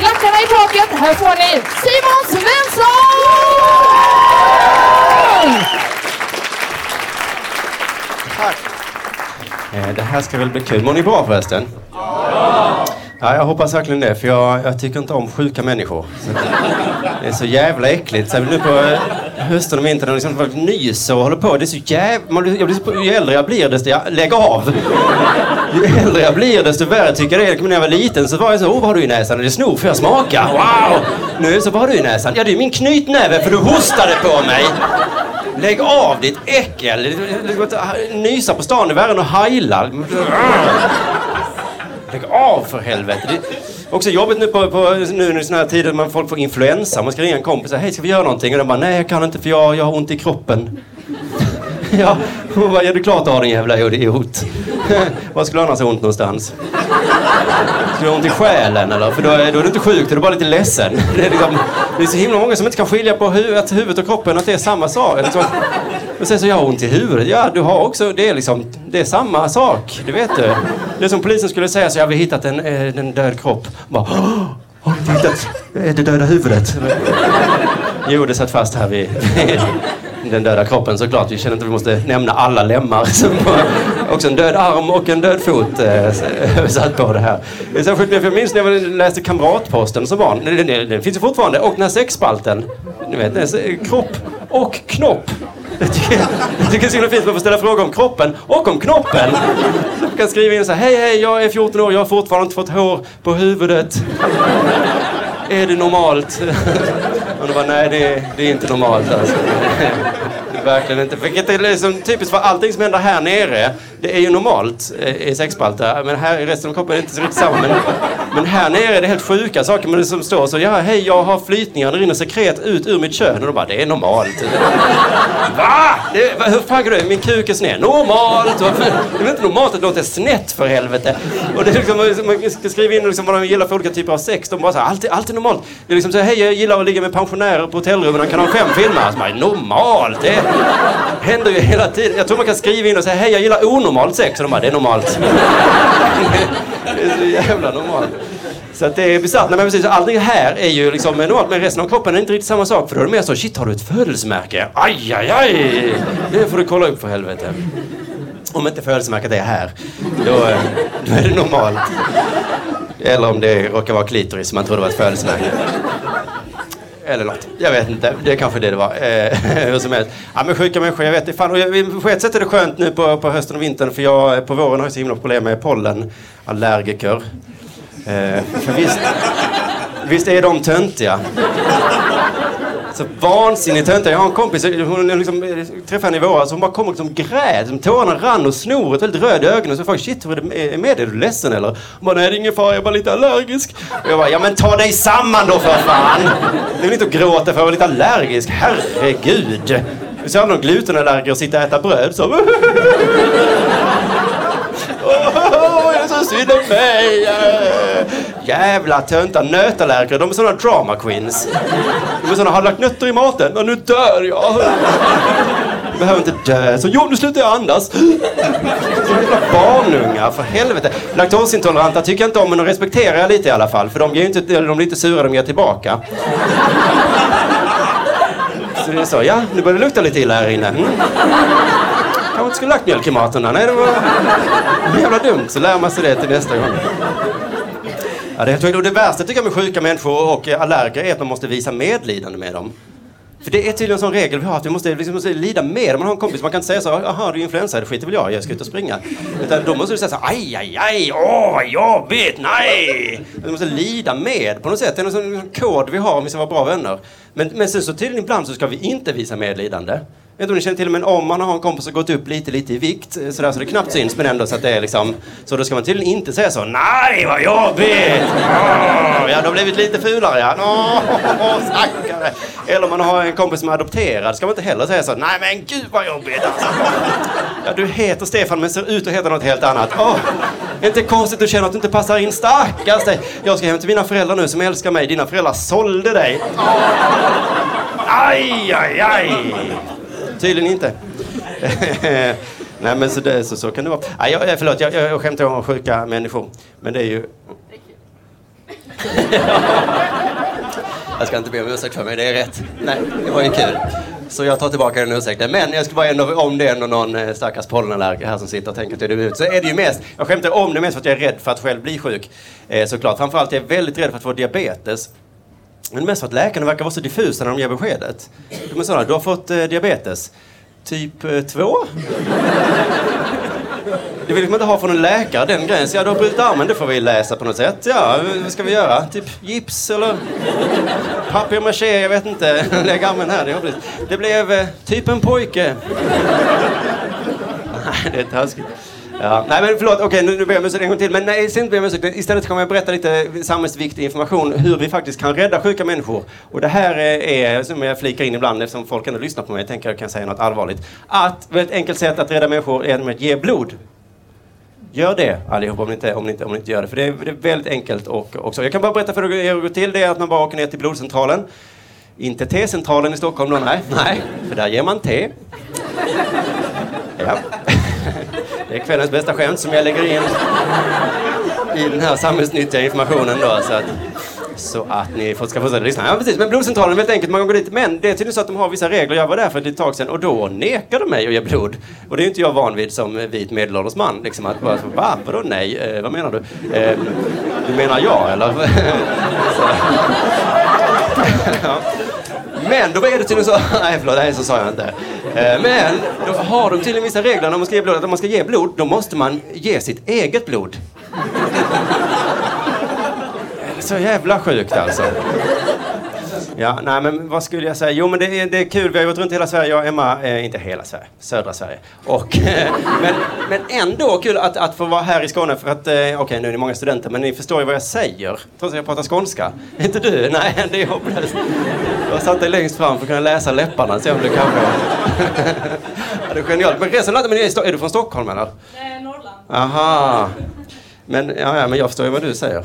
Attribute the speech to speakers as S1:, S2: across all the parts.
S1: Klackarna i taket. Här får ni Simon Svensson!
S2: Tack. Eh, Det här ska väl bli kul. Mår ni bra förresten? Ja! Ja, jag hoppas verkligen det, för jag, jag tycker inte om sjuka människor. Så det är så jävla äckligt. Så nu på hösten och vintern och liksom folk nyser och håller på. Det är så jävla... Jag blir så, ju äldre jag blir desto... Jag Lägg av! Ju äldre jag blir desto värre tycker jag det är. När jag var liten så var jag så, åh vad har du i näsan? Är det snor? Får jag smaka? Wow! Nu så, vad har du i näsan? Ja, det är min knytnäve för du hostade på mig. Lägg av ditt äckel! Nysa på stan är värre än att heila. Lägg av för helvete! Också jobbigt nu på, på nu i såna här tider när folk får influensa. Man ska ringa en kompis och säga, hej ska vi göra någonting? Och de bara, nej jag kan inte för jag, jag har ont i kroppen. ja, hon bara, ja det är klart du har din jävla idiot. Var skulle du annars ha ont någonstans? Skulle du ha ont i själen eller? För då är, då är du inte sjuk, då är du bara lite ledsen. Det är, liksom, det är så himla många som inte kan skilja på hu att huvudet och kroppen, att det är samma sak. Och sen så, jag har ont i huvudet. Ja, du har också, det är liksom, det är samma sak. Det vet du. Det är som polisen skulle säga så, jag har hittat en, eh, en död kropp. Bara, har du hittat eh, det döda huvudet? Jo, det satt fast här vid den döda kroppen såklart. Vi känner inte att vi måste nämna alla lemmar. Också en död arm och en död fot eh, satt på det här. Det är särskilt för jag minns när jag läste Kamratposten som barn. Den, den, den finns ju fortfarande. Och den här sexspalten. Ni vet, kropp och knopp. Jag tycker, jag tycker det är så himla fint att man får ställa frågor om kroppen och om knoppen. Man kan skriva in så här, hej hej, jag är 14 år, jag har fortfarande inte fått hår på huvudet. Är det normalt? Och de bara, nej det är, det är inte normalt alltså. Det är verkligen inte. Vilket är liksom typiskt för allting som händer här nere, det är ju normalt eh, i sexspalter. Men här i resten av kroppen är det inte så riktigt samma. Men, men här nere är det helt sjuka saker. Men det som står så, ja hej jag har flytningar, det rinner sekret ut ur mitt kön. Och de bara, det är normalt. Va? Det, va, hur fan kan du? Min kuk är sned. Normalt! Varför? Det är väl inte normalt att det låter snett för helvete? Och det är liksom, man ska skriva in liksom vad de gillar för olika typer av sex. De bara så här, allt, är- allt är normalt. Det är liksom så här, hej jag gillar att ligga med pensionärer på hotellrummen kan ha fem filmer. Så bara, normalt! Det händer ju hela tiden. Jag tror man kan skriva in och säga, hej jag gillar onormalt sex. Och de bara, det är normalt. det är så jävla normalt. Så att det är bisarrt. Nej men precis, allting här är ju liksom normalt men resten av kroppen är inte riktigt samma sak. För då är det mer så, shit har du ett födelsemärke? Aj, aj, aj! Det får du kolla upp för helvete. Om inte födelsemärket är här, då, då är det normalt. Eller om det råkar vara klitoris som man trodde var ett födelsemärke. Eller något. Jag vet inte. Det är kanske det det var. Eh, hur som helst. Ja, men sjuka människor, jag vet inte. Fan. Och jag, på ett sätt är det skönt nu på, på hösten och vintern för jag på våren har jag så himla problem med pollenallergiker. Eh, för visst, visst är de töntiga? Så vansinnigt töntiga. Jag har en kompis, hon liksom, eh, träffade henne i våras, hon bara kom och liksom grät. Som tårarna rann och snoret, väldigt röd i ögonen. Så jag frågade, shit hur är det med dig? Är du ledsen eller? Hon bara, nej det är ingen fara, jag är bara lite allergisk. Och jag bara, ja men ta dig samman då för fan! Det är väl inte att gråta för att vara lite allergisk, herregud. Så är någon glutenallergiker och sitta och äta bröd så. Åh, jag är så synd om mig! Jävla töntar, nötallergiker, de är såna drama queens. De är såna, har lagt nötter i maten och nu dör jag. Jag behöver inte dö. Så jo, nu slutar jag andas. Så jävla barnungar, för helvete. Laktosintoleranta tycker jag inte om, men de respekterar jag lite i alla fall. För de, ger ju inte, de blir inte sura, de ger tillbaka. Så det är så, ja, nu börjar det lukta lite illa här inne. Mm. Kanske inte skulle lagt mjölk i maten där. Nej, det var jävla dumt. Så lär man sig det till nästa gång. Ja, det, är helt sjukt. och det värsta tycker jag med sjuka människor och eh, allergiker är att man måste visa medlidande med dem. För det är tydligen en sån regel vi har att vi måste, liksom, måste lida med dem. Man har en kompis, man kan inte säga så jaha du är influensa, det skiter väl jag i, jag ska ut och springa. Utan då måste du säga så aj, aj, aj, åh vad jobbigt, nej! Du måste lida med på något sätt. Det är en sån kod vi har om vi ska vara bra vänner. Men, men sen så tydligen ibland så ska vi inte visa medlidande. Jag vet inte om ni känner till men om man har en kompis som gått upp lite, lite i vikt eh, sådär så det knappt syns men ändå så att det är liksom så då ska man tydligen inte säga så nej vad jobbigt! Oh, ja du har blivit lite fulare ja. Åh, stackare! Eller om man har en kompis som är adopterad ska man inte heller säga så nej men gud vad jobbigt alltså. Ja du heter Stefan men ser ut att heta något helt annat. Åh, inte konstigt att du känner att du inte passar in stackars dig. Jag ska hem till mina föräldrar nu som älskar mig. Dina föräldrar sålde dig. Aj, aj, aj! Tydligen inte. Nej men så, det, så, så kan det vara. Nej, jag, förlåt, jag, jag skämtar om sjuka människor. Men det är ju... Jag ska inte be om ursäkt för mig, det är rätt. Nej, det var ju kul. Så jag tar tillbaka den ursäkten. Men jag ska bara ändå, om det är ändå någon eh, stackars pollenallergiker här som sitter och tänker att det är ut så är det ju mest, jag skämtar om det mest för att jag är rädd för att själv bli sjuk. Eh, såklart. Framförallt är jag väldigt rädd för att få diabetes. Men mest för att läkarna verkar vara så diffusa när de ger beskedet. De är sådana, du har fått eh, diabetes. Typ eh, 2? Det vill man inte ha från en läkare, den grejen. Så Ja, du har brutit armen, det får vi läsa på något sätt. Ja, vad ska vi göra? Typ gips eller papier-maché, jag vet inte. Lägg armen här, det är Det blev eh, typ en pojke. Nej, det är taskigt. Ja. Nej men förlåt, okej okay, nu, nu ber jag om ursäkt en gång till. Men nej, inte ber om ursäkt. Istället kommer jag berätta lite samhällsviktig information hur vi faktiskt kan rädda sjuka människor. Och det här eh, är, som jag flikar in ibland eftersom folk ändå lyssnar på mig, jag tänker att jag kan säga något allvarligt. Att, väldigt enkelt sätt att rädda människor är att ge blod. Gör det allihopa. om ni inte, om ni inte, om ni inte gör det. För det är, det är väldigt enkelt och också. Jag kan bara berätta för er hur det går till. Det är att man bara åker ner till blodcentralen. Inte T-centralen i Stockholm då, nej. Nej, för där ger man te. Ja. Det är kvällens bästa skämt som jag lägger in i den här samhällsnyttiga informationen då. Så att, så att ni ska fortsätta lyssna. Ja, precis. Men blodcentralen helt väldigt enkelt, man kan gå dit. Men det är tydligen så att de har vissa regler. Jag var där för ett tag sedan och då nekade de mig att ge blod. Och det är ju inte jag van vid som vit medelålders man. Liksom att bara, va? Vadå nej? Eh, vad menar du? Eh, du menar jag eller? ja. Men då är det tydligen så, nej förlåt, nej så sa jag inte. Eh, men då har de tydligen vissa regler när man ska ge blod, att om man ska ge blod, då måste man ge sitt eget blod. Så jävla sjukt alltså. Ja, nej men vad skulle jag säga? Jo men det är, det är kul, vi har gått runt hela Sverige, jag och Emma, eh, inte hela Sverige, södra Sverige. Och, eh, men, men ändå kul att, att få vara här i Skåne för att, eh, okej okay, nu är ni många studenter men ni förstår ju vad jag säger. Trots att jag pratar skånska. Inte du? Nej, det är hopplöst. Jag satt dig längst fram för att kunna läsa läpparna, se om du kanske... ja, det är genialt. Men resten men är, är du från Stockholm eller?
S3: Nej, Norrland.
S2: Aha. Men, ja, ja, men jag förstår ju vad du säger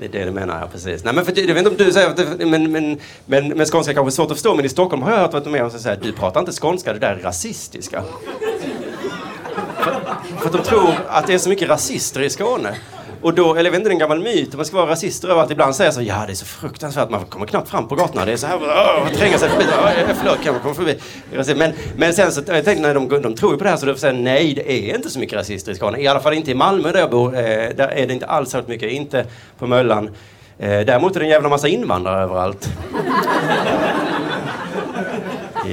S2: det är det du menar, ja precis. Nej, men för, jag vet inte om du säger, men, men, men, men skånska kanske är svårt att förstå, men i Stockholm har jag hört att de är säger du pratar inte skånska, det där är rasistiska. för, för att de tror att det är så mycket rasister i Skåne. Och då, eller jag vet inte, det är en gammal myt. Man ska vara rasister överallt. Ibland säger så ja det är så fruktansvärt, man kommer knappt fram på gatorna. Det är så här, åh, tränga sig förbi. Åh, förlåt, kan man komma förbi? Men, men sen så, jag tänkte, nej de, de tror ju på det här så de säger nej, det är inte så mycket rasister i Skåne. I alla fall inte i Malmö där jag bor. Eh, där är det inte alls så mycket. Inte på Möllan. Eh, däremot är det en jävla massa invandrare överallt.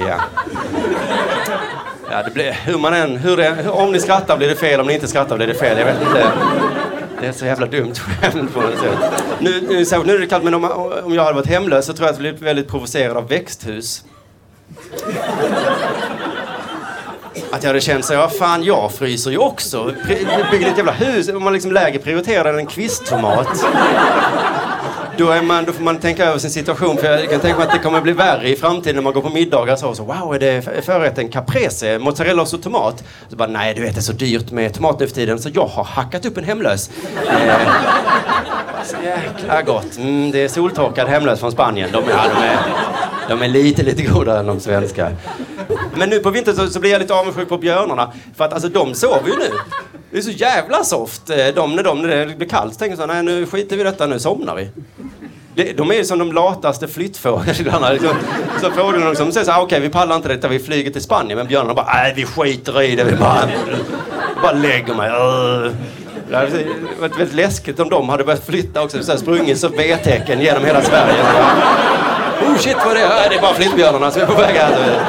S2: Ja. Ja, det blir, hur man än, hur det, om ni skrattar blir det fel, om ni inte skrattar blir det fel. Jag vet inte. Det är så jävla dumt skämt på något sätt. Nu, nu, så, nu är det kallt, men om, om jag hade varit hemlös så tror jag att jag blivit väldigt provocerad av växthus. Att jag hade känt så, ja fan jag fryser ju också. Bygger ett jävla hus, om man liksom lägre prioriterar än en kvisttomat då, är man, då får man tänka över sin situation. För jag kan tänka mig att det kommer bli värre i framtiden när man går på middagar. Så, så wow, är det förrätten caprese, mozzarella och tomat? Så bara, nej du vet det är så dyrt med tomat nu för tiden så jag har hackat upp en hemlös. Eh, så jäkla gott. Mm, det är soltorkad hemlös från Spanien. De, ja, de, är, de är lite, lite godare än de svenska. Men nu på vintern så, så blir jag lite avundsjuk på björnarna. För att alltså de sover ju nu. Det är så jävla soft. Eh, de, när, de, när det blir kallt så tänker så här, nej nu skiter vi i detta, nu somnar vi. De är som de lataste flyttfåglarna. Liksom. Så fåglarna liksom säger så här, okej okay, vi pallar inte detta, vi flyger till Spanien. Men björnarna bara, nej vi skiter i det, vi bara, bara lägger mig. Det hade varit väldigt läskigt om de hade börjat flytta också. Så här, sprungit så V-tecken genom hela Sverige. Oh shit vad det är. Det är bara flyttbjörnarna som är på väg här.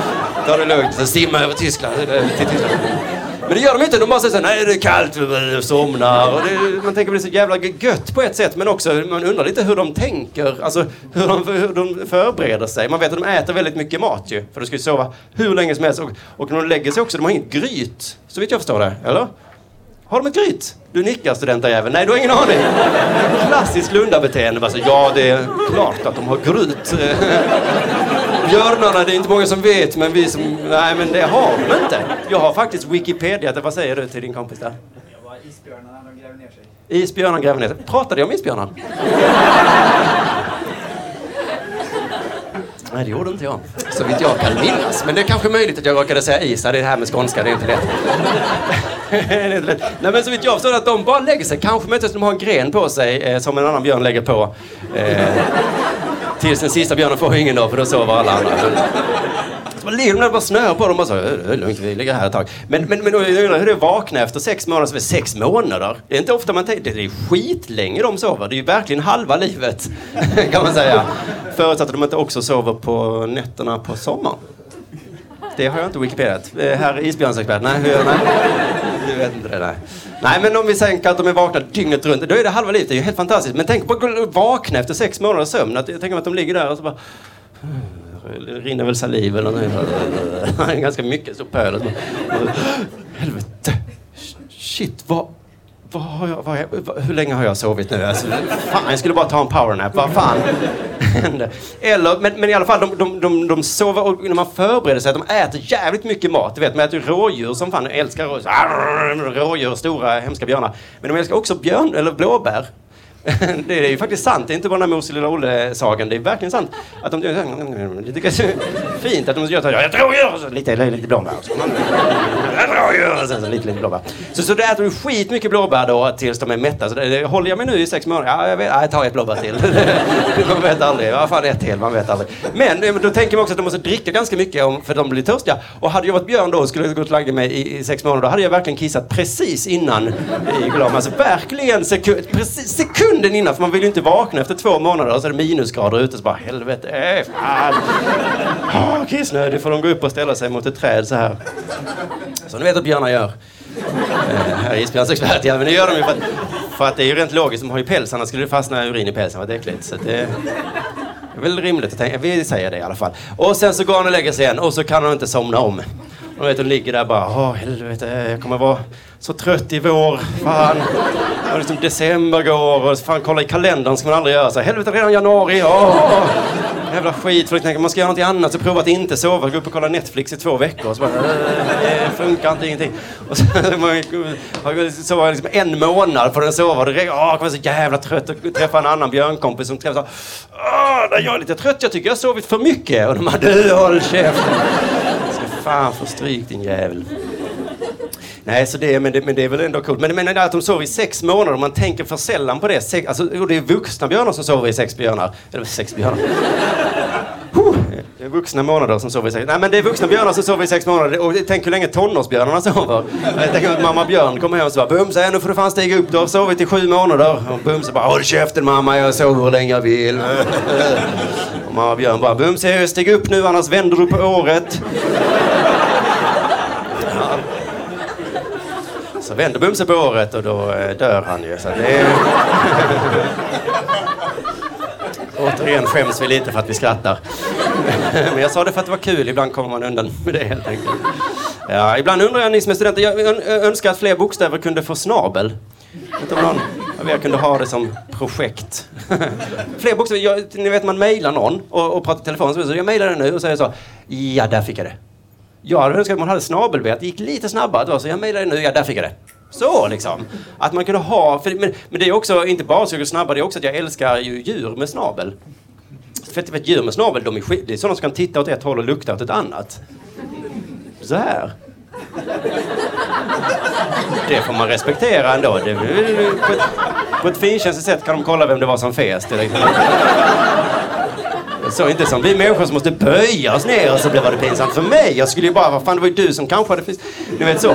S2: Ta det lugnt. Så simma över Tyskland. Till Tyskland. Men det gör de inte. De bara säger så nej det är kallt, vi somnar. Och det, man tänker att det är så jävla gött på ett sätt. Men också, man undrar lite hur de tänker. Alltså hur de, hur de förbereder sig. Man vet att de äter väldigt mycket mat ju. För de ska ju sova hur länge som helst. Och, och när de lägger sig också, de har inget gryt. Så vitt jag förstår det. Eller? Har de ett gryt? Du nickar studentajävel. Nej, du har ingen aning. Klassiskt Lundabeteende. Alltså, ja, det är klart att de har gryt. Björnarna, det är inte många som vet, men vi som... Nej, men det har de inte. Jag har faktiskt Wikipedia. Vad säger du till din kompis där?
S4: Jag var isbjörnarna, de gräver ner sig.
S2: Isbjörnar gräver ner sig. Pratade jag om isbjörnar? Nej, det gjorde inte jag. Så vitt jag kan minnas. Men det är kanske möjligt att jag råkade säga Isa. Det är det här med skånska, det är inte lätt. det är inte lätt. Nej, men så vitt jag förstår att de bara lägger sig. Kanske möjligtvis de har en gren på sig eh, som en annan björn lägger på. Eh, tills den sista björnen får ingen då, för då sover alla andra. Så man ligger de bara snöar på dem och så, det är lugnt, vi ligger här ett tag. Men, men, men jag undrar hur det är att vakna efter sex månader, så är det sex månader. Det är inte ofta man tänker, det är skitlänge de sover. Det är ju verkligen halva livet, kan man säga. Förutsatt att de inte också sover på nätterna på sommaren. Det har jag inte Wikipediat. Eh, Herr isbjörnsexpert, nej, hur, nej. Du vet inte det, nej. Nej, men om vi tänker att de är vakna dygnet runt, då är det halva livet. Det är ju helt fantastiskt. Men tänk på att vakna efter sex månaders sömn. Att, jag tänker att de ligger där och så bara... Eh, rinner väl saliv eller något. Ganska mycket så pöl. Helvete. Shit, vad... Vad har jag, vad, vad, hur länge har jag sovit nu? Alltså, fan, jag skulle bara ta en powernap. Vad fan hände? Eller, men, men i alla fall, de, de, de, de sover och när man förbereder sig, de äter jävligt mycket mat. Du vet, man äter rådjur som fan. Älskar rådjur. Rådjur, stora hemska björnar. Men de älskar också björn, eller blåbär. det är ju faktiskt sant. Det är inte bara den här Mos lilla Olle-sagan. Det är verkligen sant. Att de, det tycker är fint att de gör så här. Jag tror jag så lite, lite blåbär. Jag tror jag sen så lite, lite blåbär. Så, så då äter du skitmycket blåbär då tills de är mätta. Så det, det, håller jag mig nu i sex månader? Ja, jag, vet, ja, jag tar ett blåbär till. man vet aldrig. Ja, fan ett till. Man vet aldrig. Men eh, då tänker man också att de måste dricka ganska mycket om, för de blir törstiga. Och hade jag varit björn då och skulle gått och lagt mig i, i, sex månader, då hade jag verkligen kissat precis innan i glöm. Alltså verkligen sekund, precis sekund stunden innan, för man vill ju inte vakna efter två månader och så är det minusgrader ute så bara helvete, äh, fan. Oh, kissnödig får de gå upp och ställa sig mot ett träd så här. Som ni vet att björnar gör. Eh, här är isbjörnsexpert, ja men det gör de ju för att, för att det är ju rent logiskt, de har ju päls, annars skulle det fastna urin i pälsen, vad äckligt. Så det, det är väl rimligt att tänka, vi säger det i alla fall. Och sen så går han och lägger sig igen och så kan han inte somna om. Och vet, hon ligger där bara, åh helvete, jag kommer vara så trött i vår. Fan. Och liksom december går och fan kolla i kalendern ska man aldrig göra så. Helvete redan januari, åh! Jävla skit, folk tänker man ska göra något annat så prova att inte sova, gå upp och kolla Netflix i två veckor. Och så bara, äh, det funkar inte ingenting. Och så har jag liksom en månad för den sova. Och det, åh, jag kommer så jävla trött och träffa en annan björnkompis som träffar så, åh, jag är lite trött, jag tycker jag har sovit för mycket. Och de bara, du håll käften fan få stryk din jävel. Nej, så det, men, det, men det är väl ändå coolt. Men, men att de sover i sex månader, man tänker för sällan på det. Sex, alltså, det är vuxna björnar som sover i sex björnar. Eller sex björnar. Det är vuxna månader som sover i sex Nej men det är vuxna björnar som sover i sex månader. Och tänk hur länge tonårsbjörnarna sover. Jag tänker att mamma björn kommer hem och så bara Bumse, nu får du fan stiga upp. Du har sovit i sju månader. Och Bumse bara Håll käften mamma, jag sover hur länge jag vill. Och mamma björn bara Bumse, stig upp nu annars vänder du på året. Vänder Bumse på året och då eh, dör han ju. Så det är... Återigen skäms vi lite för att vi skrattar. Men jag sa det för att det var kul, ibland kommer man undan med det helt enkelt. Ja, ibland undrar jag, ni som är studenter, jag önskar att fler bokstäver kunde få snabel. Inte om någon av er kunde ha det som projekt. fler bokstäver, jag, ni vet man mejlar någon och, och pratar i telefon, så jag mejlar den nu och säger så, ja där fick jag det. Jag hade önskat att man hade snabel att det gick lite snabbare. Så jag mejlade nu, ja där fick jag det. Så liksom. Att man kunde ha, för, men, men det är också inte bara så jag snabbare, det är också att jag älskar ju djur med snabel. För att, för att djur med snabel, de är skit, det är sådana som kan titta åt ett håll och lukta åt ett annat. Så här. Det får man respektera ändå. Det, på, ett, på ett finkänsligt sätt kan de kolla vem det var som fes. Så inte som vi människor som måste böja oss ner och så blev det pinsamt för mig. Jag skulle ju bara, vad fan det var ju du som kanske hade Ni vet så.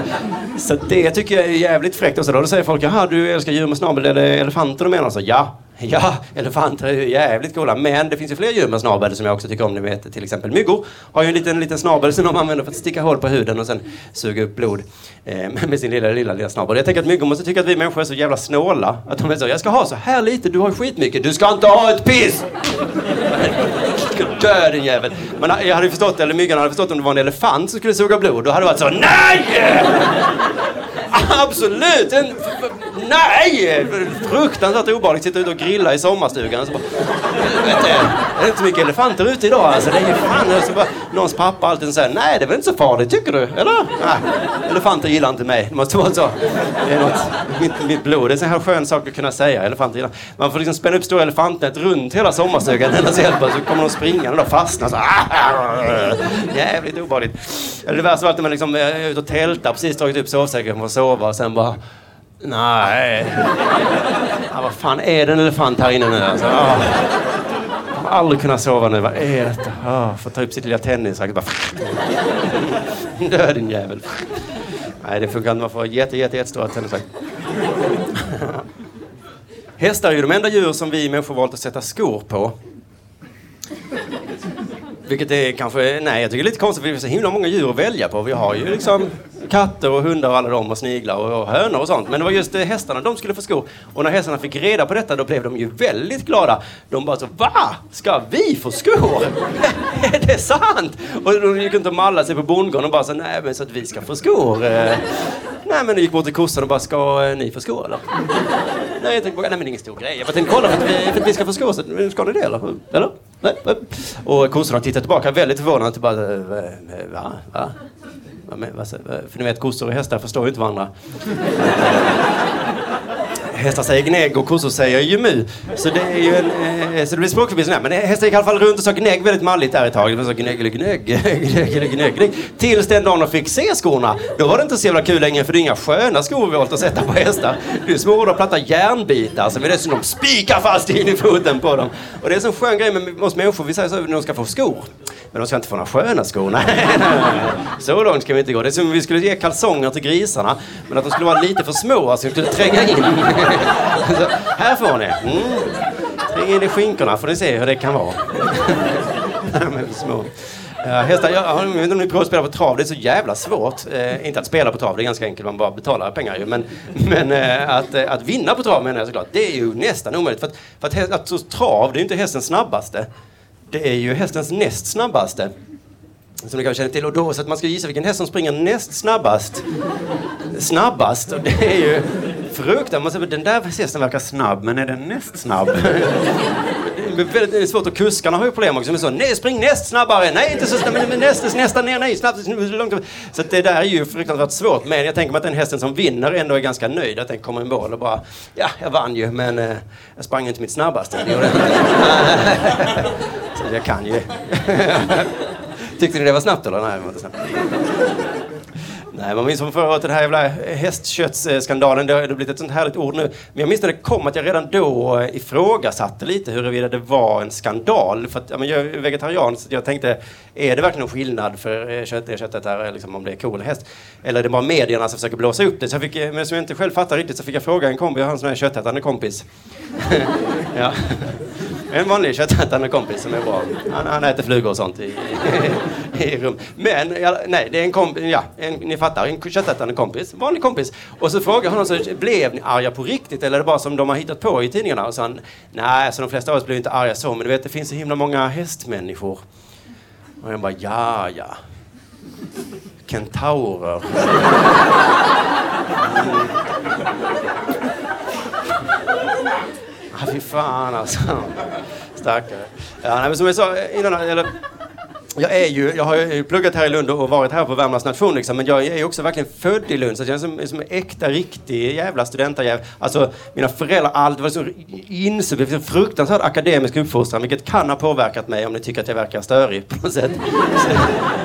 S2: Så det tycker jag är jävligt fräckt. Och så då säger folk, jaha du älskar djur med snabel, är det elefanter du menar? Så ja, Ja, elefanter är ju jävligt coola. Men det finns ju fler djur med snabel som jag också tycker om. Ni vet till exempel myggor har ju en liten, liten snabel som de använder för att sticka hål på huden och sen suga upp blod eh, med sin lilla, lilla, lilla snabel. Jag tänker att myggor måste tycka att vi människor är så jävla snåla. Att de är så, jag ska ha så här lite, du har skitmycket. Du ska inte ha ett piss! Dö din jävel. Men eh, jag hade förstått, eller myggan hade förstått om det var en elefant som skulle suga blod. Då hade det varit så, NEJ! Absolut! En nej! Fruktansvärt obehagligt. Sitta ute och grilla i sommarstugan. Så bara, vet, är det inte så mycket elefanter ute idag? Alltså, det är ju fan... Så bara, någons pappa alltid säger nej, det är väl inte så farligt, tycker du? Eller? Nej, elefanter gillar inte mig. Det måste vara så. Det är något, mitt, mitt blod. Det är en här skön sak att kunna säga. Elefanter gillar. Man får liksom spänna upp stora elefantnät runt hela sommarstugan. Så kommer de springande och fastnar så. Jävligt obehagligt. Det värsta var att man liksom eh, är ute och tältar, precis tagit upp sovsäcken för att sova och sen bara Nej. Ja, vad fan är det en elefant här inne nu alltså? Ah. Jag har aldrig kunnat sova nu. Vad är detta? Ah, får ta upp sitt lilla tennisracket bara... Dö, din jävel. Nej, det funkar inte. Man får jätte, jätte, jättestora tennisracket. Hästar är ju de enda djur som vi människor valt att sätta skor på. Vilket är kanske, nej jag tycker det är lite konstigt för vi har så himla många djur att välja på. Vi har ju liksom katter och hundar och alla dem och sniglar och, och hönor och sånt. Men det var just eh, hästarna de skulle få skor. Och när hästarna fick reda på detta då blev de ju väldigt glada. De bara så Va? Ska vi få skor? är det sant? Och de gick inte och mallade sig på bondgården och bara så nej men så att vi ska få skor. Eh. Nej men de gick bort till kossan och bara ska eh, ni få skor eller? nej jag tänkte nej men det är ingen stor grej. Jag bara tänkte kolla för att vi, för att vi ska få skor. Så, ska ni det eller? Eller? Och kossorna tittar tillbaka väldigt förvånade. Typ bara, va? va? För ni vet, kossor och hästar förstår ju inte varandra. Hästar säger gnägg och kossor säger ju mu. Så det är ju en, eh, eh så det blir språkförbistring Men hästar gick i alla fall runt och sa gnägg väldigt malligt där ett tag. Det var så gnägg, gnägg, gnägg, gnägg, gnägg. Tills den dagen de fick se skorna. Då var det inte så jävla kul längre för det är inga sköna skor vi valt att sätta på hästar. Det är små och platta järnbitar som vi dessutom spikar fast in i foten på dem. Och det är en sån skön grej med oss människor. Vi säger så när de ska få skor. Men de ska inte få några sköna skor. Nej, så långt ska vi inte gå. Det är som om vi skulle ge kalsonger till grisarna. Men att de skulle vara lite för små alltså, så de skulle tränga in. Så, här får ni. Mm. In i skinkorna får ni se hur det kan vara. små. Uh, hästar, jag, vet inte om ni provar att spela på trav, det är så jävla svårt. Uh, inte att spela på trav, det är ganska enkelt, man bara betalar pengar ju. Men, men uh, att, uh, att vinna på trav menar jag såklart, det är ju nästan omöjligt. För att, för att, häst, att trav, det är ju inte hästens snabbaste. Det är ju hästens näst snabbaste. Som ni kanske känner till. Och då, så att man ska gissa vilken häst som springer näst snabbast. Snabbast. Och det är ju fruktansvärt. Alltså, den där hästen verkar snabb, men är den näst snabb? Det är väldigt svårt och kuskarna har ju problem också. så, nej, spring näst snabbare, nej inte så snabbt, men näst, nästa ner, nej snabbt, långt. Så det där är ju fruktansvärt svårt. Men jag tänker mig att den hästen som vinner ändå är ganska nöjd att den kommer i mål och bara, ja, jag vann ju, men eh, jag sprang inte mitt snabbaste. så jag kan ju. Tyckte ni det var snabbt eller? Nej, det var inte snabbt. Nej, man minns från förra året den här jävla hästköttsskandalen. Det har blivit ett sånt härligt ord nu. Men jag minns när det kom att jag redan då eh, ifrågasatte lite huruvida det var en skandal. För att, ja, men jag är vegetarian så jag tänkte, är det verkligen någon skillnad för eh, kött, köttet här, eh, liksom, om det är ko eller häst? Eller är det bara medierna som försöker blåsa upp det? Så jag fick, men som jag inte själv fattar riktigt så fick jag fråga en kompis, jag har en sån här köttätande kompis. ja. En vanlig köttätande kompis som är bra. Han, han äter flugor och sånt i, i, i rum. Men ja, nej, det är en kompis, ja, en, ni fattar, en köttätande kompis. Vanlig kompis. Och så frågar honom så blev ni arga på riktigt eller är det bara som de har hittat på i tidningarna? Och så han, nej, så de flesta av oss blir inte arga så, men du vet det finns så himla många hästmänniskor. Och jag bara, ja, ja. Kentaurer. Mm. Ah, fy fan alltså. Stackare. Ja, nej, men som jag sa innan, eller, jag, är ju, jag har ju pluggat här i Lund och varit här på Värmlands nation liksom, men jag är ju också verkligen född i Lund så jag är som, som en äkta, riktig jävla studentajäv. Alltså mina föräldrar, allt var så insupit, så fruktansvärd akademisk uppfostran vilket kan ha påverkat mig om ni tycker att jag verkar störig på något sätt. Så,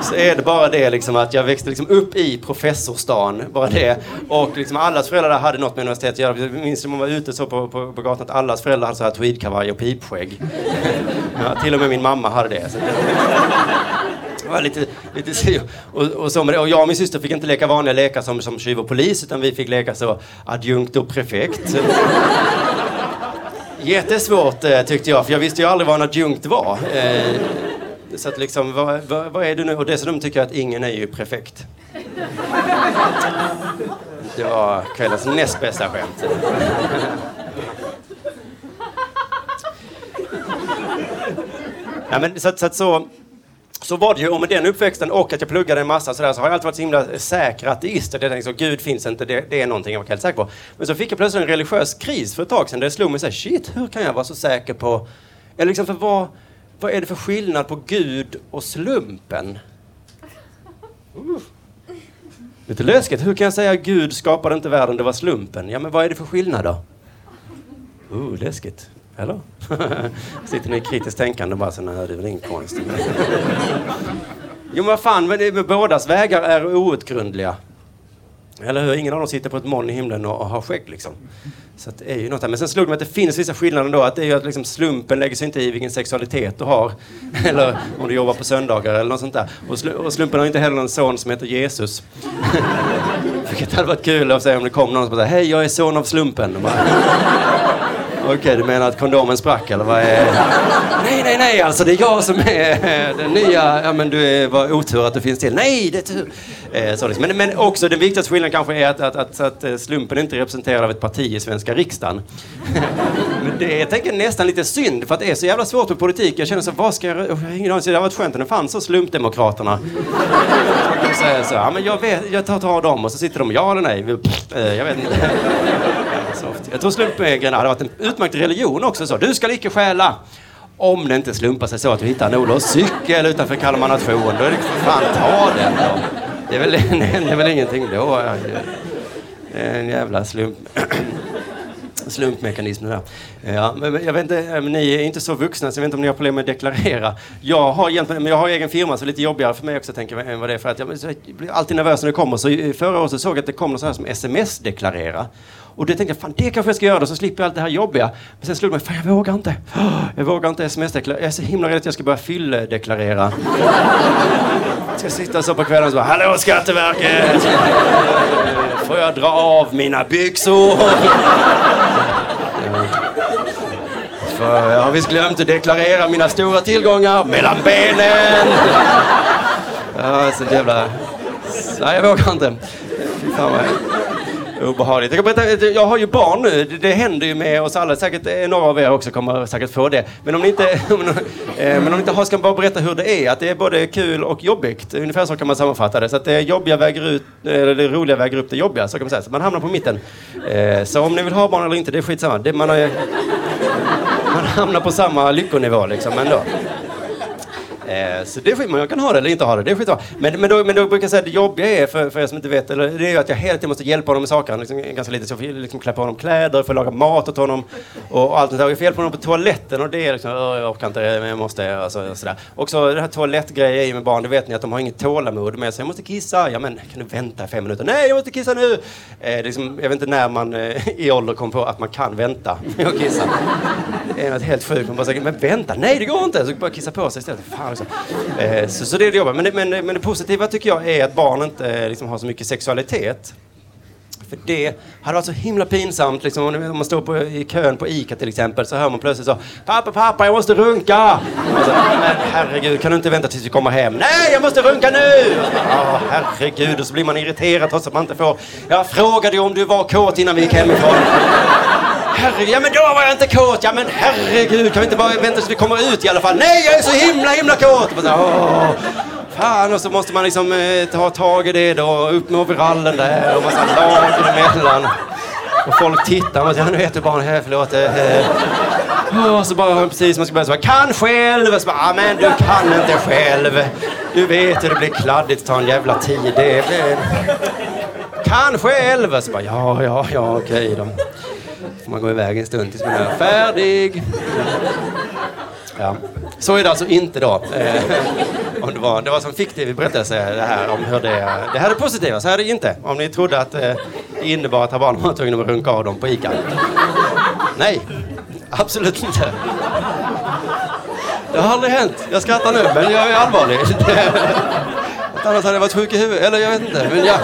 S2: så är det bara det liksom att jag växte liksom upp i professorstan, bara det. Och liksom allas föräldrar där hade något med universitet att göra. Jag minns när man var ute så på, på, på gatan att allas föräldrar hade så här tweedkavaj och pipskägg. Ja, till och med min mamma hade det. Var lite, lite och, och, så och jag och min syster fick inte leka vanliga lekar som, som tjuv och polis utan vi fick leka så adjunkt och prefekt. Jättesvårt eh, tyckte jag, för jag visste ju aldrig vad en adjunkt var. Eh, så att liksom, vad, vad, vad, är du nu? Och dessutom tycker jag att ingen är ju prefekt. Det var kvällens näst bästa skämt. Ja, men så, så, så så var det ju, och med den uppväxten och att jag pluggade en massa sådär, så har jag alltid varit så himla säker ateist. Jag tänkte så, Gud finns inte, det, det är någonting jag var helt säker på. Men så fick jag plötsligt en religiös kris för ett tag sedan där det slog mig så här, shit, hur kan jag vara så säker på... Eller liksom, för vad, vad är det för skillnad på Gud och slumpen? Uh. Lite läskigt. Hur kan jag säga Gud skapade inte världen, det var slumpen? Ja, men vad är det för skillnad då? Uh, läskigt. Eller? Sitter ni i kritiskt tänkande och bara så, nej det är väl ingen konst. jo men vad fan, men bådas vägar är outgrundliga. Eller hur? Ingen av dem sitter på ett moln i himlen och, har skägg liksom. Så det är ju något där. Men sen slog det mig att det finns vissa skillnader då. Att det är ju att liksom slumpen lägger sig inte i vilken sexualitet du har. eller om du jobbar på söndagar eller något sånt där. Och, sl och slumpen har inte heller en son som heter Jesus. Vilket hade varit kul att säga om det kom någon som sa Hej, jag är son av slumpen. Okej, okay, du menar att kondomen sprack eller vad är... Nej, nej, nej, alltså det är jag som är eh, den nya... Ja, men du var otur att du finns till. Nej, det är tur. Eh, så liksom. men, men också den viktigaste skillnaden kanske är att, att, att, att eh, slumpen inte är representerad av ett parti i svenska riksdagen. men det är jag tänker nästan lite synd för att det är så jävla svårt med politik. Jag känner så, vad ska jag... Ingen aning. Det hade varit skönt om det fanns så slumpdemokraterna. De säger så, ja men jag vet, jag tar, tar dem och så sitter de ja eller nej. Eh, jag vet inte. Jag tror slumpreglerna hade varit en utmärkt religion också. Så. Du ska icke stjäla. Om det inte slumpar sig så att du hittar en Olofs cykel utanför Kalmar nation, då är det fan ta den då. Det är väl, det är väl ingenting då. En jävla slump. slumpmekanism där. Ja, men jag vet inte, eh, ni är inte så vuxna så jag vet inte om ni har problem med att deklarera. Jag har, men jag har egen firma så det är lite jobbigare för mig också tänker jag, än vad det är för att jag, blir alltid nervös när det kommer. Så förra året så såg jag att det kom något sånt här som sms-deklarera. Och det tänkte jag, fan det kanske jag ska göra då så slipper jag allt det här jobbiga. Men sen slog det mig, fan jag vågar inte. Jag vågar inte sms-deklarera. Jag är så himla rädd att jag ska börja fylledeklarera. Jag ska sitta så på kvällen och så bara, hallå Skatteverket! Får jag dra av mina byxor? För jag har visst glömt att deklarera mina stora tillgångar mellan benen. Ja, så jävla... Nej, jag vågar inte. Fy fan vad obehagligt. Jag, berätta, eh, jag har ju barn nu. Det, det händer ju med oss alla. Säkert eh, några av er också kommer säkert få det. Men om ni inte, eh, men om ni inte har ska jag bara berätta hur det är. Att det är både kul och jobbigt. Ungefär så kan man sammanfatta det. Så att det jobbiga väger ut, eller det roliga väger upp det jobbiga. Så kan man säga. Så man hamnar på mitten. Eh, så om ni vill ha barn eller inte, det är skitsamma. Det, man, har, man hamnar på samma lyckonivå liksom ändå. Eh, så det är skit, man kan ha det eller inte ha det, det är skitbra. Men, men, då, men då brukar jag säga att det jobbiga är, för, för er som inte vet, eller, det är ju att jag hela tiden måste hjälpa honom med saker. Han liksom, ganska liten, så jag får liksom klä på honom kläder, får laga mat åt honom och, och allt sånt där. Jag får hjälpa honom på toaletten och det är liksom, jag orkar inte, men jag måste, alltså, och sådär. Också det här toalettgrejen med barn, det vet ni att de har inget tålamod med sig. Jag måste kissa, ja men kan du vänta fem minuter? Nej, jag måste kissa nu! Eh, liksom, jag vet inte när man eh, i ålder kom på att man kan vänta med att kissa. Det är något helt sjukt. Man bara säger, men vänta, nej det går inte! Så bara kissa på sig istället. Fan, så. eh, så, så det är det jobbar. Men, det, men, men det positiva tycker jag är att barn inte eh, liksom, har så mycket sexualitet. För det hade varit så himla pinsamt liksom, om man står på, i kön på ICA till exempel så hör man plötsligt så Pappa, pappa, jag måste runka! Så, men herregud, kan du inte vänta tills vi kommer hem? Nej, jag måste runka nu! Ja, herregud, och så blir man irriterad trots att man inte får. Jag frågade ju om du var kåt innan vi gick hemifrån. Herregud, ja men då var jag inte kåt. Ja men herregud, kan vi inte bara vänta tills vi kommer ut i alla fall? Nej, jag är så himla himla kåt! Åh, fan, och så måste man liksom eh, ta tag i det då, upp med overallen där och massa lager emellan. Och folk tittar och säger, nu heter barn här, förlåt. Eh, eh, och så bara precis som man ska börja så kan själv! Och Så bara, ah, men du kan inte själv. Du vet hur det blir kladdigt, tar en jävla tid. Det blir... Kan själv! Och Så bara, ja, ja, ja, okej då får man gå iväg en stund tills man är färdig. Ja. Så är det alltså inte då. Eh, om det, var, det var som fiktiv berättelse det här om hur det... Det här är positiva, så här är det inte. Om ni trodde att eh, det innebar att barnen var tvungna att runka av dem på ICA. Nej, absolut inte. Det har aldrig hänt. Jag skrattar nu, men jag är allvarlig. Annars hade jag varit sjuk i huvudet. Eller jag vet inte. Men ja,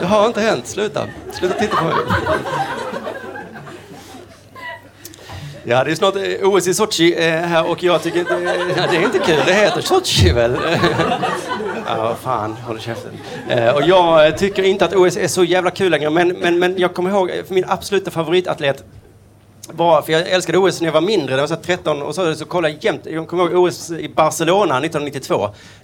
S2: det har inte hänt. Sluta. Sluta titta på mig. Ja, det är snart eh, OS i Sochi eh, här och jag tycker inte... Ja, det är inte kul. Det heter Sochi väl? Ja, fan. Håll käften. Eh, och jag tycker inte att OS är så jävla kul längre. Men, men, men jag kommer ihåg, för min absoluta favoritatlet var, för jag älskade OS när jag var mindre, när jag var 13 och så, så kollade jag jämt. Jag kommer ihåg OS i Barcelona 1992.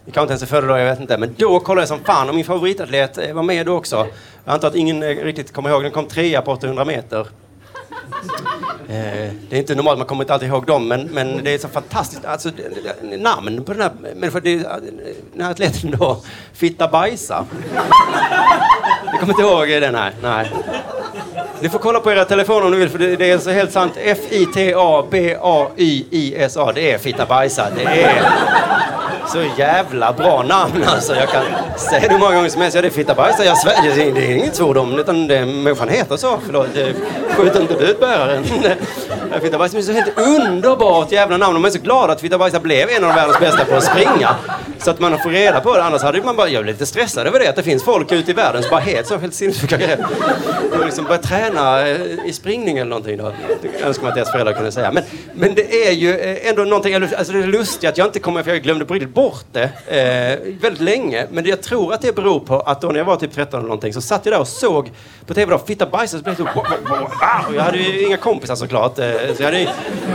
S2: Jag kanske inte ens är födda då, jag vet inte. Men då kollade jag som fan och min favoritatlet var med då också. Jag antar att ingen riktigt kommer ihåg, den kom trea på 800 meter. Eh, det är inte normalt, man kommer inte alltid ihåg dem, men, men det är så fantastiskt. Alltså, namn på den här människan, eh, den här atleten då, Fitta Bajsa. Ni kommer inte ihåg den här? Nej. Ni får kolla på era telefoner om ni vill, för det, är så helt sant. F-I-T-A-B-A-Y-I-S-A. Det är Fitta Bajsa. Det är så jävla bra namn alltså. Jag kan säga det hur många gånger som helst. Ja, det är fittabajsare, Jag svär, det är inget svordom, utan det, människan heter så. Förlåt, skjut inte budbäraren. Äh, Fittabajs, är så helt underbart jävla namn. De är så glada att Fittabajsa blev en av världens bästa på att springa. Så att man får reda på det. Annars hade man bara, jag blev lite stressad över det. Att det finns folk ute i världen som bara helt så helt sinnessjuka grejer. Och liksom börjar träna eh, i springning eller någonting. Då. Det önskar man att deras föräldrar kunde säga. Men, men det är ju eh, ändå någonting, alltså det är lustigt att jag inte kommer, för jag glömde på riktigt bort det eh, väldigt länge. Men jag tror att det beror på att då när jag var typ 13 eller någonting så satt jag där och såg på tv då, Fittabajsa, så blev jag så, Jag hade ju inga kompisar såklart. Eh, Eh, så jag hade,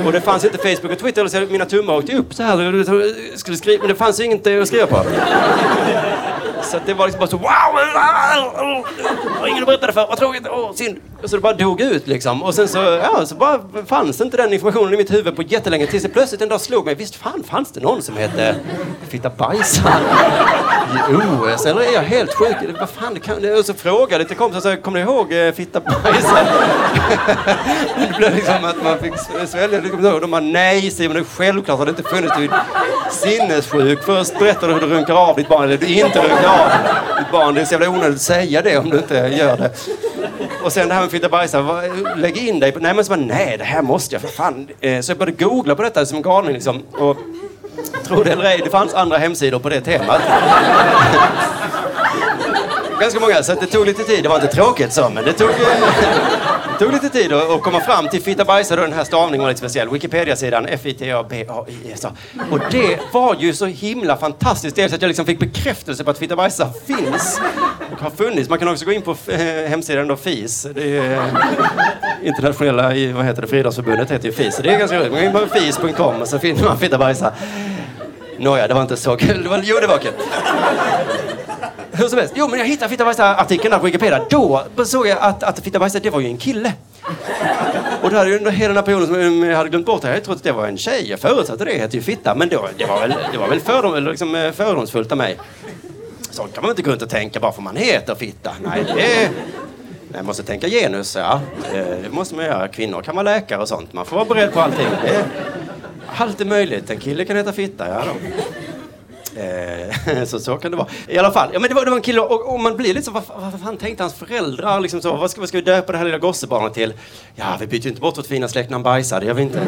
S2: och det fanns inte Facebook och Twitter, så mina tummar åkte upp så här. Skulle skriva, men det fanns inget att skriva på. Så det var liksom bara så wow! Ingen berättade för, vad tråkigt, åh synd. Och så det bara dog ut liksom. Och sen så, ja, så bara fanns inte den informationen i mitt huvud på jättelänge tills det plötsligt en dag slog mig, visst fan fanns det någon som hette Fitta Bajsar i OS? Eller är jag helt sjuk? Vad fan, det kan, och så frågade jag lite kompisar, så, kommer ni ihåg eh, Fitta Bajsar? det blev liksom att man fick svälja. Och de bara, nej Simon, det är självklart har det inte funnits. Du är sinnessjuk. Först berättar du hur du runkar av ditt barn, eller du inte runkar av ditt barn. Det är så jävla onödigt att säga det om du inte gör det. Och sen det här med fitta bajsa, lägg in dig på... Nej men så bara, nej det här måste jag för fan. Eh, så jag började googla på detta som en galning liksom. Och tro det eller ej, det fanns andra hemsidor på det temat. Ganska många, så det tog lite tid. Det var inte tråkigt så, men det tog... Tog lite tid att komma fram till Fitta Bajsa, då den här stavningen var lite speciell. Wikipedia-sidan F-I-T-A-B-A-I-S-A. Och det var ju så himla fantastiskt. Dels att jag liksom fick bekräftelse på att Fitta Bajsa finns och har funnits. Man kan också gå in på eh, hemsidan då FIS. Det är internationella, vad heter det, friidrottsförbundet heter ju FIS. Det är ganska roligt. Man går in på fis.com och så finner man Fitta Bajsa. Nåja, det var inte så kul. Det var, jo, det var kul. Hur som helst. Jo, men jag hittade Fitta Bajsa-artikeln där på Wikipedia. Då såg jag att, att Fitta Bajsa, det var ju en kille. Och då hade ju under hela den här perioden som jag hade glömt bort det, jag trodde att det var en tjej. Jag förutsatte det, hette ju Fitta. Men då, det var väl, det var väl fördom, liksom, eh, fördomsfullt av mig. Sånt kan man inte gå runt och tänka bara för man heter Fitta. Nej, det... Man måste tänka genus, ja. Det måste man göra. Kvinnor kan vara läkare och sånt. Man får vara beredd på allting. Det är allt är möjligt. En kille kan heta Fitta, ja då. Eh, så så kan det vara. I alla fall, ja, men det, var, det var en kille och, och man blir lite så, vad, vad fan tänkte hans föräldrar? Liksom så, vad, ska, vad ska vi döpa det här lilla gossebarnet till? Ja, vi byter ju inte bort vårt fina släktnamn Bajsa, det gör vi inte.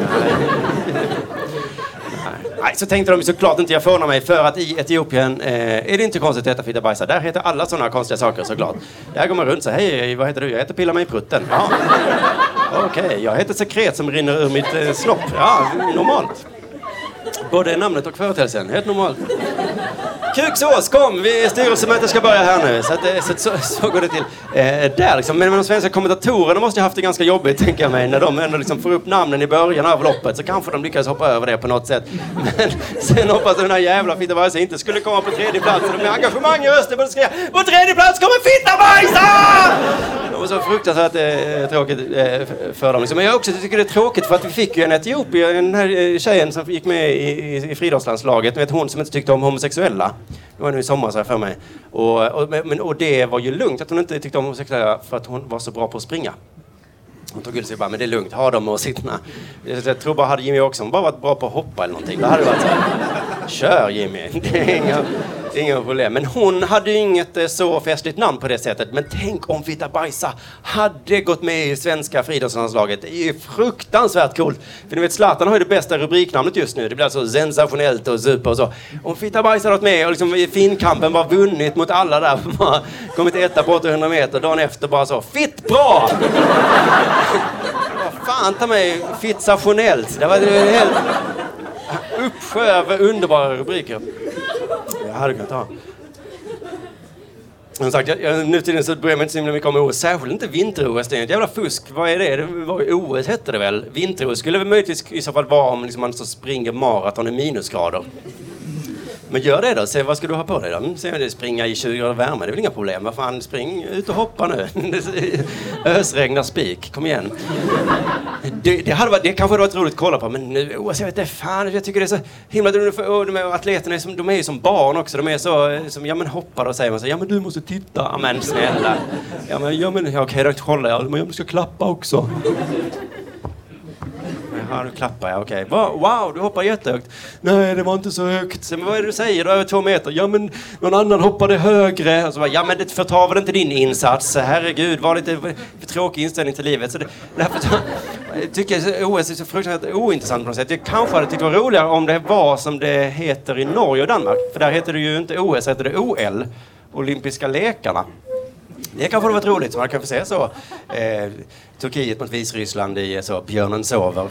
S2: Nej, så tänkte de såklart inte jag förvånar mig för att i Etiopien eh, är det inte konstigt att heta Fitta Bajsa. Där heter alla sådana konstiga saker såklart. Där går man runt så hej, vad heter du? Jag heter Pilla mig i prutten. Ja. Okej, okay, jag heter Sekret som rinner ur mitt eh, snopp. Ja, normalt. Både namnet och företeelsen, helt normalt. Kuksås, kom! Vi, styrelsemötet ska börja här nu. Så, att, eh, så, så, så går det till. Eh, där liksom. Men de svenska kommentatorerna måste ha haft det ganska jobbigt, tänker jag mig. När de ändå liksom får upp namnen i början av loppet så kanske de lyckas hoppa över det på något sätt. Men sen hoppas jag den här jävla Fittabajs inte skulle komma på tredje plats. Och med engagemang i rösten började skriva På tredje plats kommer Fittabajs! Det var så fruktansvärt eh, tråkigt eh, för dem. Liksom. Men jag också tycker det är tråkigt för att vi fick ju en etiopier, den här eh, tjejen som gick med i, i, i friidrottslandslaget. Vet hon som inte tyckte om homosexuella. Det var nu i sommar, så för mig. Och, och, men, och det var ju lugnt att hon inte tyckte om homosexuella för att hon var så bra på att springa. Hon tog sig bara, men det är lugnt, ha de åsikterna. Jag tror bara, hade Jimmy också bara varit bra på att hoppa eller någonting, då hade det varit så här, kör Jimmy. Inga, problem. Men hon hade ju inget eh, så festligt namn på det sättet. Men tänk om Fitta Bajsa hade gått med i svenska friidrottslandslaget. Det är ju fruktansvärt coolt. För ni vet, Zlatan har ju det bästa rubriknamnet just nu. Det blir alltså sensationellt och super och så. Om Fitta Bajsa hade varit med och liksom i finkampen bara vunnit mot alla där. Kommit etta på 800 meter. Dagen efter bara så, fitt bra! Vad fan ta mig fitsationellt. Det var en hel uppsjö av underbara rubriker herregud. hade kunnat ha. Som sagt, jag, jag, nu tiden så bryr jag mig inte så himla mycket om OS, särskilt inte vinter-OS. Det är ett jävla fusk. Vad är det? det var OS hette det väl? Vinter-OS skulle väl möjligtvis i så fall vara om liksom man så springer maraton i minusgrader. Men gör det då. Se, vad ska du ha på dig då? Mm, se, det springa i 20 grader värme, det är väl inga problem. Vad fan, spring ut och hoppa nu. Ösregnar spik. Kom igen. Det, det, hade varit, det kanske hade varit roligt att kolla på, men nu, oh, alltså, jag vet inte fan, jag tycker det är så himla... De här atleterna är som, de är ju som barn också. De är så, eh, som, ja men hoppa då säger man så, ja men du måste titta. Ja men snälla. Ja men, ja men okej okay, då kollar jag. Men jag ska klappa också. Jaha, nu klappar jag. Okej. Okay. Wow, du hoppar jättehögt. Nej, det var inte så högt. Men vad är det du säger? Du över två meter. Ja, men någon annan hoppade högre. Och så bara, ja, men det förtar väl inte din insats? Herregud, var lite för tråkig inställning till livet. Så det, därför jag tycker OS är så fruktansvärt ointressant på något sätt. Jag kanske hade tyckt det var roligare om det var som det heter i Norge och Danmark. För där heter det ju inte OS, heter det OL. Olympiska lekarna. Det kanske hade varit roligt, man kan få se så. Eh, Turkiet mot Vitryssland i så, Björnen sover.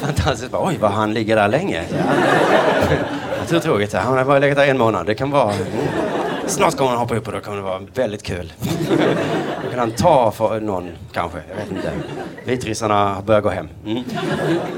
S2: Fantastiskt. Oj, vad han ligger där länge. Jag. Han har bara legat där en månad. Det kan vara... Mm. Snart kommer han hoppa upp och då kommer det vara väldigt kul. Då kan han ta för någon, kanske. Jag vet inte. Vitryssarna börjar gå hem. Mm.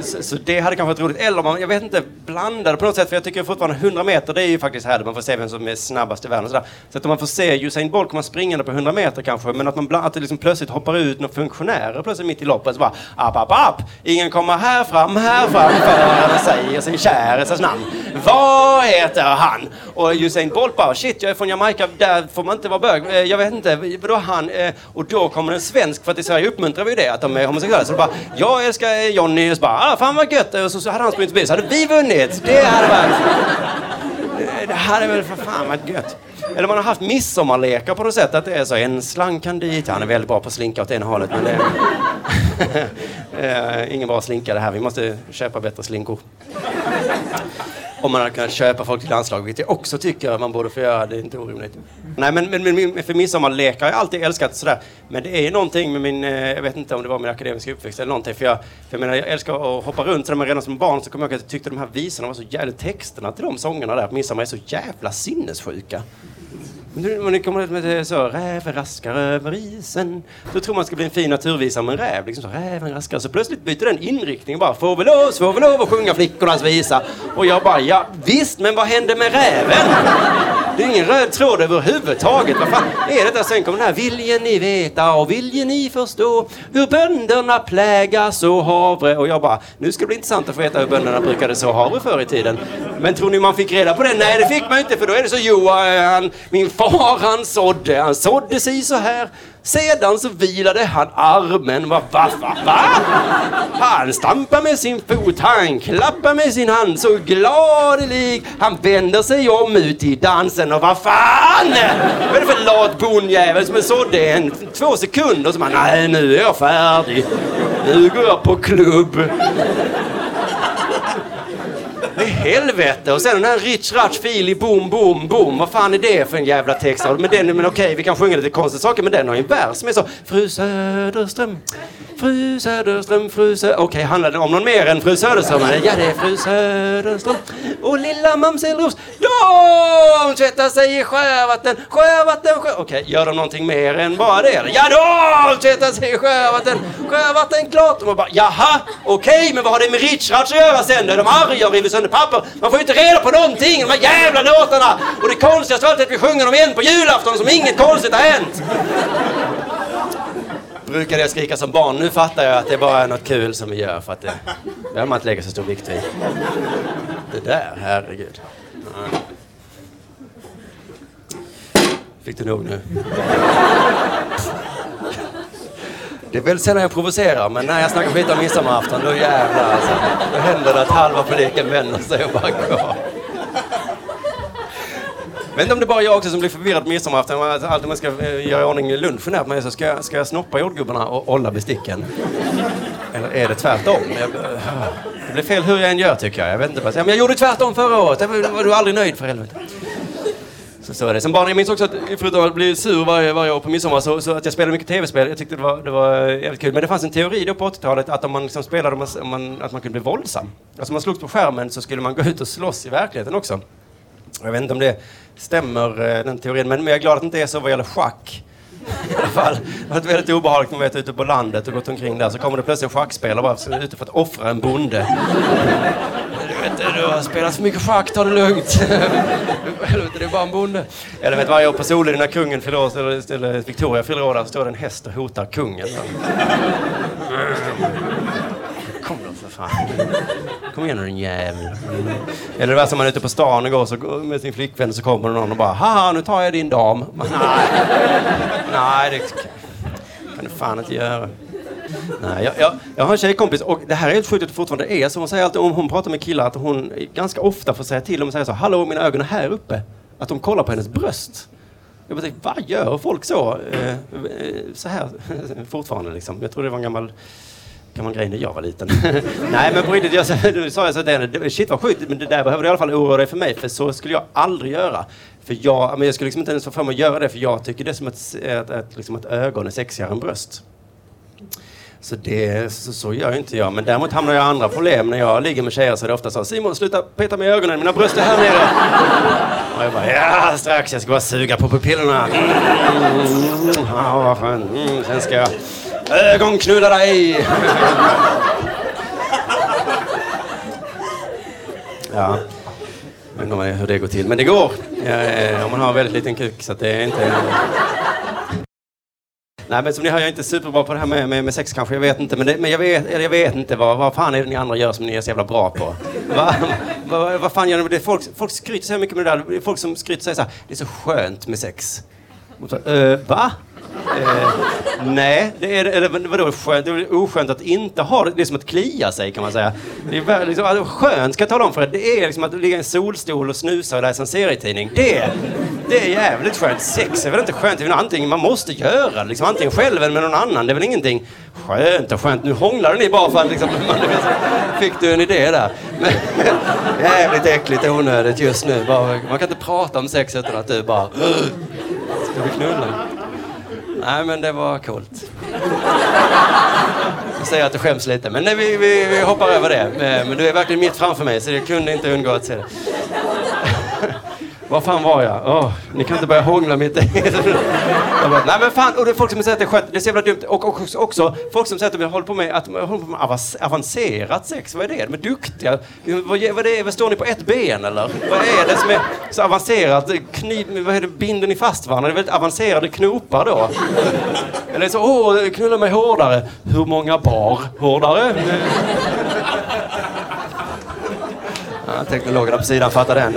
S2: Så, så, det hade kanske varit roligt. Eller man, jag vet inte, blandade på något sätt. För jag tycker fortfarande 100 meter, det är ju faktiskt här man får se vem som är snabbast i världen. Så, så att om man får se Usain Bolt komma springande på 100 meter kanske, men att, man, att det liksom plötsligt hoppar ut några funktionärer plötsligt mitt i loppet. Så bara, app, app, app! Ingen kommer här fram, här fram förrän säger sin käresas namn. Vad heter han? Och Usain Bolt bara, shit, jag är från Jamaica, där får man inte vara bög. Eh, jag vet inte, vadå han? Eh, och då kommer en svensk, för att i Sverige uppmuntrar vi ju det, att de är homosexuella. Så bara, jag älskar Johnny, och så bara, ah, fan vad gött. Och så, så hade han sprungit förbi, så hade vi vunnit. Det hade varit... Eh, det hade väl för fan varit gött. Eller man har haft midsommarlekar på något sätt. Att det är så en slang kan dit. Han är väldigt bra på att slinka åt ena hållet. Men det eh, ingen bra slinka det här. Vi måste köpa bättre slinkor. Om man hade kunnat köpa folk till landslaget, vilket jag också tycker att man borde få göra. Det är inte orimligt. Nej, men, men, men för midsommarlekar har jag alltid älskat sådär. Men det är ju någonting med min, eh, jag vet inte om det var min akademiska uppväxt eller någonting. För jag, för jag menar, jag älskar att hoppa runt. Så redan som barn så kommer jag ihåg att jag tyckte de här visorna var så jävla, texterna till de sångerna där på midsommar är så jävla sinnessjuka. Men det kommer med så, räven raskar över isen. Då tror man ska bli en fin naturvisa om en räv. Liksom så, räven raskar. Så plötsligt byter den inriktning bara. Får vi lov, får vi lov att sjunga flickornas visa? Och jag bara, ja visst, men vad hände med räven? Det är ingen röd tråd överhuvudtaget. Vad fan är detta? Sen kommer den här. Viljen ni veta och viljen ni förstå hur bönderna plägas så havre. Och jag bara, nu ska det bli intressant att få veta hur bönderna brukade så havre förr i tiden. Men tror ni man fick reda på det? Nej, det fick man inte för då är det så Johan, min far han sådde. Eh, han sådde sig så här. Sedan så vilade han armen. Va, va, va, va? Han stampar med sin fot, han klappar med sin hand så gladelig. Han vänder sig om ut i dansen och vad fan! Vad är det för lat bondjävel som är sådde en två sekunder och så bara, nej nu är jag färdig. Nu går jag på klubb. I helvete! Och sen den här Rich Ratch Fili Boom Boom Boom. Vad fan är det för en jävla text? Men, den, men okej, vi kan sjunga lite konstiga saker, men den har ju en vers som är så Fru Söderström, Fru Söderström, Fru Söderström. Okej, handlar det om någon mer än Fru Söderström? Ja, det är Fru Söderström och lilla mamsellros. De tvättar sig i sjövatten, sjövatten, sjö... Okej, gör de någonting mer än bara det? Ja, de tvättar sig i sjövatten, sjövatten klart. De bara, jaha, okej, men vad har det med Rich Ratch att göra sen? De arga och river sönder papper. Man får ju inte reda på någonting, de här jävla låtarna. Och det konstigaste av allt är att vi sjunger dem igen på julafton som inget konstigt har hänt brukade jag skrika som barn. Nu fattar jag att det bara är något kul som vi gör för att det behöver man inte lägga så stor vikt vid. Det där, herregud. Fick du nog nu? Det är väldigt sällan jag provocerar, men när jag snackar skit om midsommarafton, då jävlar alltså. Då händer det att halva publiken vänder sig och bara går. Jag vet inte om det är bara jag också som blir förvirrad på midsommarafton. Alltid när man ska eh, göra i ordning lunchen här på mig så ska, ska jag snoppa jordgubbarna och olla besticken. Eller är det tvärtom? Jag, eh, det blir fel hur jag än gör tycker jag. Jag vet inte. Men jag gjorde tvärtom förra året. Det var du aldrig nöjd för helvete. Så, så är det. Sen barn, jag minns också att förutom att bli sur varje, varje år på midsommar så, så att jag spelade mycket tv-spel. Jag tyckte det var, det var eh, jävligt kul. Men det fanns en teori då på 80-talet att om man liksom spelade, om man, att man kunde bli våldsam. Alltså om man slogs på skärmen så skulle man gå ut och slåss i verkligheten också. Jag vet inte om det stämmer, eh, den teorin, men jag är glad att det inte är så vad gäller schack. I alla fall. Det har varit väldigt obehagligt när man varit ute på landet och gått omkring där. Så kommer det plötsligt en schackspelare bara ute för att offra en bonde. Du vet, du har spelat för mycket schack, ta det lugnt. Helvete, det är bara en bonde. Eller vet varje år på solen när kungen fyller år, eller, eller Victoria fyller år, där står det en häst och hotar kungen. Kom då för fan. Kom igen nu din jävel. Eller det var som man är ute på stan igår så, med sin flickvän så kommer någon och bara Haha, nu tar jag din dam. Man, nej. nej, det kan du fan inte göra. Nej, jag, jag, jag har en tjejkompis och det här är helt sjukt att det fortfarande är så. Hon säger alltid om hon pratar med killar att hon ganska ofta får säga till dem och säga så Hallå, mina ögon är här uppe. Att de kollar på hennes bröst. Jag bara tänkte, vad gör folk så? Eh, eh så här fortfarande liksom. Jag tror det var en gammal gammal grej när jag var liten. Nej men på riktigt, jag sa jag så det, shit vad sjukt, men det där behöver du i alla fall oroa dig för mig för så skulle jag aldrig göra. För jag, men jag skulle liksom inte ens få för mig att göra det för jag tycker det är som att, att, att, liksom att ögon är sexigare än bröst. Så, det, så, så gör inte jag. Men däremot hamnar jag i andra problem. När jag ligger med tjejer så är det ofta så Simon, sluta peta mig i ögonen, mina bröst är här nere. Och jag bara, ja strax, jag ska bara suga på pupillerna. Mm, ja, vad skönt. Mm, sen ska jag ögonknulla dig. ja, jag vet inte hur det går till. Men det går. Ja, eh, om man har en väldigt liten kuk så att det är inte... Nej, men som ni hör, jag är inte superbra på det här med, med, med sex kanske. Jag vet inte. Men, det, men jag, vet, jag vet inte vad, vad fan är det ni andra gör som ni är så jävla bra på? Va, va, vad fan gör ni? Det folk, folk skryter så mycket med det där. Det är folk som skryter och säger så här, det är så skönt med sex. Så, äh, va? Eh, nej, det är, eller vadå skönt? Det är oskönt att inte ha det. Det är som att klia sig kan man säga. Det är liksom, alltså, skönt ska jag tala om för er. Det är liksom att ligga i en solstol och snusa och läsa en serietidning. Det, det är jävligt skönt. Sex är väl inte skönt? Det är väl antingen man måste göra liksom antingen själv eller med någon annan. Det är väl ingenting skönt och skönt. Nu hånglade ni bara för att liksom, man, fick du en idé där. Men, jävligt äckligt onödigt just nu. Bara, man kan inte prata om sex utan att du bara Ska vi knulla? Nej, men det var coolt. Jag säger att du skäms lite, men nej, vi, vi, vi hoppar över det. Eh, men du är verkligen mitt framför mig, så jag kunde inte undgå att se det. Var fan var jag? Oh, ni kan inte börja hångla mitt i. Nej men fan, och det är folk som säger att det är skönt. Det är så jävla dumt. Och också, också folk som säger att de håller på med, att de håller på med avancerat sex. Vad är det? De är duktiga. Vad, vad, är det? Står ni på ett ben eller? Vad är det som är så avancerat? Kniv, vad är det? Binder ni fast varandra? Det är väldigt avancerade knopar då. Eller så, åh, knulla mig hårdare. Hur många bar hårdare? Ja, teknologerna på sidan fattar den.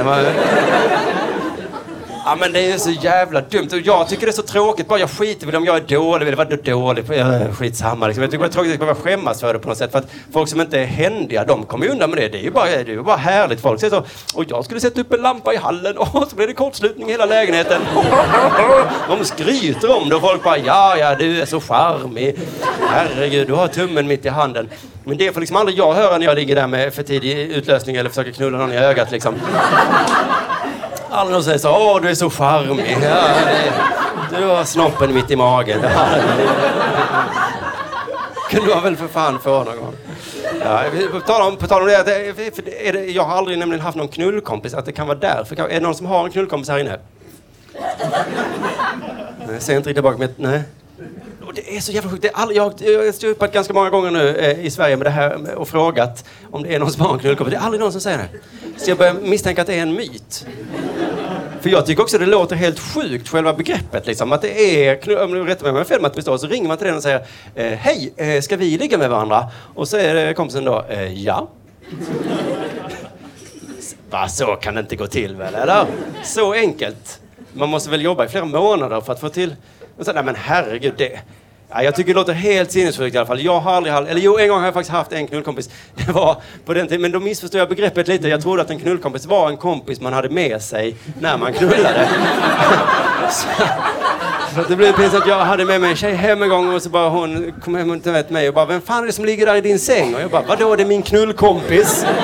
S2: Ja men det är ju så jävla dumt. Och jag tycker det är så tråkigt. Bara jag skiter väl om jag är dålig. Eller vad dålig? Eh, skitsamma liksom. Jag tycker det är tråkigt att behöva skämmas för det på något sätt. För att folk som inte är händiga, de kommer ju undan med det. Det är ju bara, det är ju bara härligt. Folk säger så. Och jag skulle sätta upp en lampa i hallen. Och så blir det kortslutning i hela lägenheten. De skryter om det och folk bara, ja, ja, du är så charmig. Herregud, du har tummen mitt i handen. Men det får liksom aldrig jag höra när jag ligger där med för tidig utlösning eller försöker knulla någon i ögat liksom. Alla de säger så, åh du är så charmig. Ja, du har snoppen mitt i magen. Ja, kunde man väl för fan få någon gång. Ja, på, tal om, på tal om det, det, det, jag har aldrig nämligen haft någon knullkompis, att det kan vara därför. Är det någon som har en knullkompis här inne? Jag ser inte riktigt bakom mig. Nej. Det är så jävla sjukt. All, jag, jag har stupat ganska många gånger nu eh, i Sverige med det här eh, och frågat om det är någon som har en knullkompis. Det är aldrig någon som säger det. Så jag börjar misstänka att det är en myt. För jag tycker också det låter helt sjukt, själva begreppet. Liksom, att det är, om du rättar mig om jag har fel att så ringer man till den och säger eh, Hej, eh, ska vi ligga med varandra? Och så är kompisen då, eh, ja. Va, så kan det inte gå till väl, eller? Så enkelt. Man måste väl jobba i flera månader för att få till... Och så, nej men herregud, det... Ja, jag tycker det låter helt sinnessjukt i alla fall. Jag har aldrig haft, eller jo, en gång har jag faktiskt haft en knullkompis. Det var på den tiden, men då missförstod jag begreppet lite. Jag trodde att en knullkompis var en kompis man hade med sig när man knullade. så, så det blev pinsamt. Jag hade med mig en tjej hem en gång och så bara hon kom hem och till mig och bara Vem fan är det som ligger där i din säng? Och jag bara Vadå, det är min knullkompis.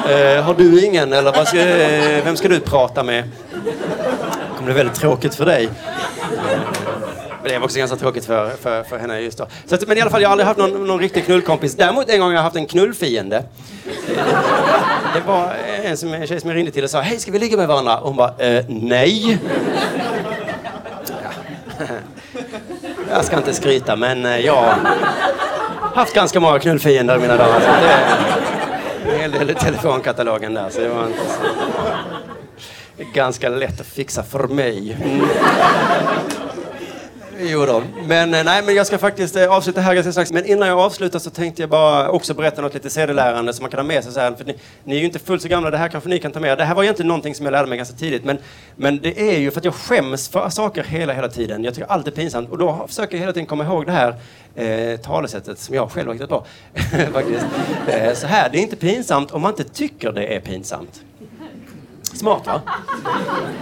S2: Eh, har du ingen eller vad ska, eh, vem ska du prata med? Det kommer bli väldigt tråkigt för dig. Men det var också ganska tråkigt för, för, för henne just då. Så att, men i alla fall, jag har aldrig haft någon, någon riktig knullkompis. Däremot en gång har jag haft en knullfiende. det var en, som, en tjej som jag ringde till och sa, hej ska vi ligga med varandra? Och hon bara, eh, nej. Ja. Jag ska inte skryta men eh, jag har haft ganska många knullfiender mina dagar. Så det är en hel del i telefonkatalogen där så det var inte så ganska lätt att fixa för mig. Mm. Jo då. Men eh, nej, men jag ska faktiskt eh, avsluta här ganska strax. Men innan jag avslutar så tänkte jag bara också berätta något lite sedelärande som man kan ha med sig så här. För ni, ni, är ju inte fullt så gamla, det här kanske ni kan ta med Det här var egentligen någonting som jag lärde mig ganska tidigt. Men, men det är ju för att jag skäms för saker hela, hela tiden. Jag tycker allt är pinsamt. Och då försöker jag hela tiden komma ihåg det här eh, talesättet som jag själv har hittat på. faktiskt. Eh, så här, det är inte pinsamt om man inte tycker det är pinsamt. Smart va?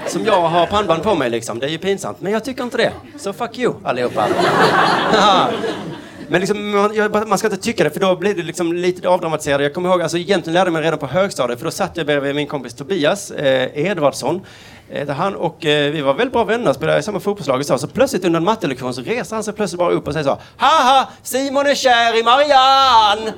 S2: Som jag har pannband på mig liksom. Det är ju pinsamt. Men jag tycker inte det. Så fuck you allihopa. Men liksom, man, man, ska inte tycka det, för då blir det liksom lite avdramatiserat. Jag kommer ihåg, alltså egentligen lärde jag mig redan på högstadiet, för då satt jag bredvid min kompis Tobias eh, Edvardsson. Eh, han och eh, vi var väldigt bra vänner, spelade i samma fotbollslag så. så plötsligt under en mattelektion så reser han sig plötsligt bara upp och säger så Haha! Simon är kär i Marianne!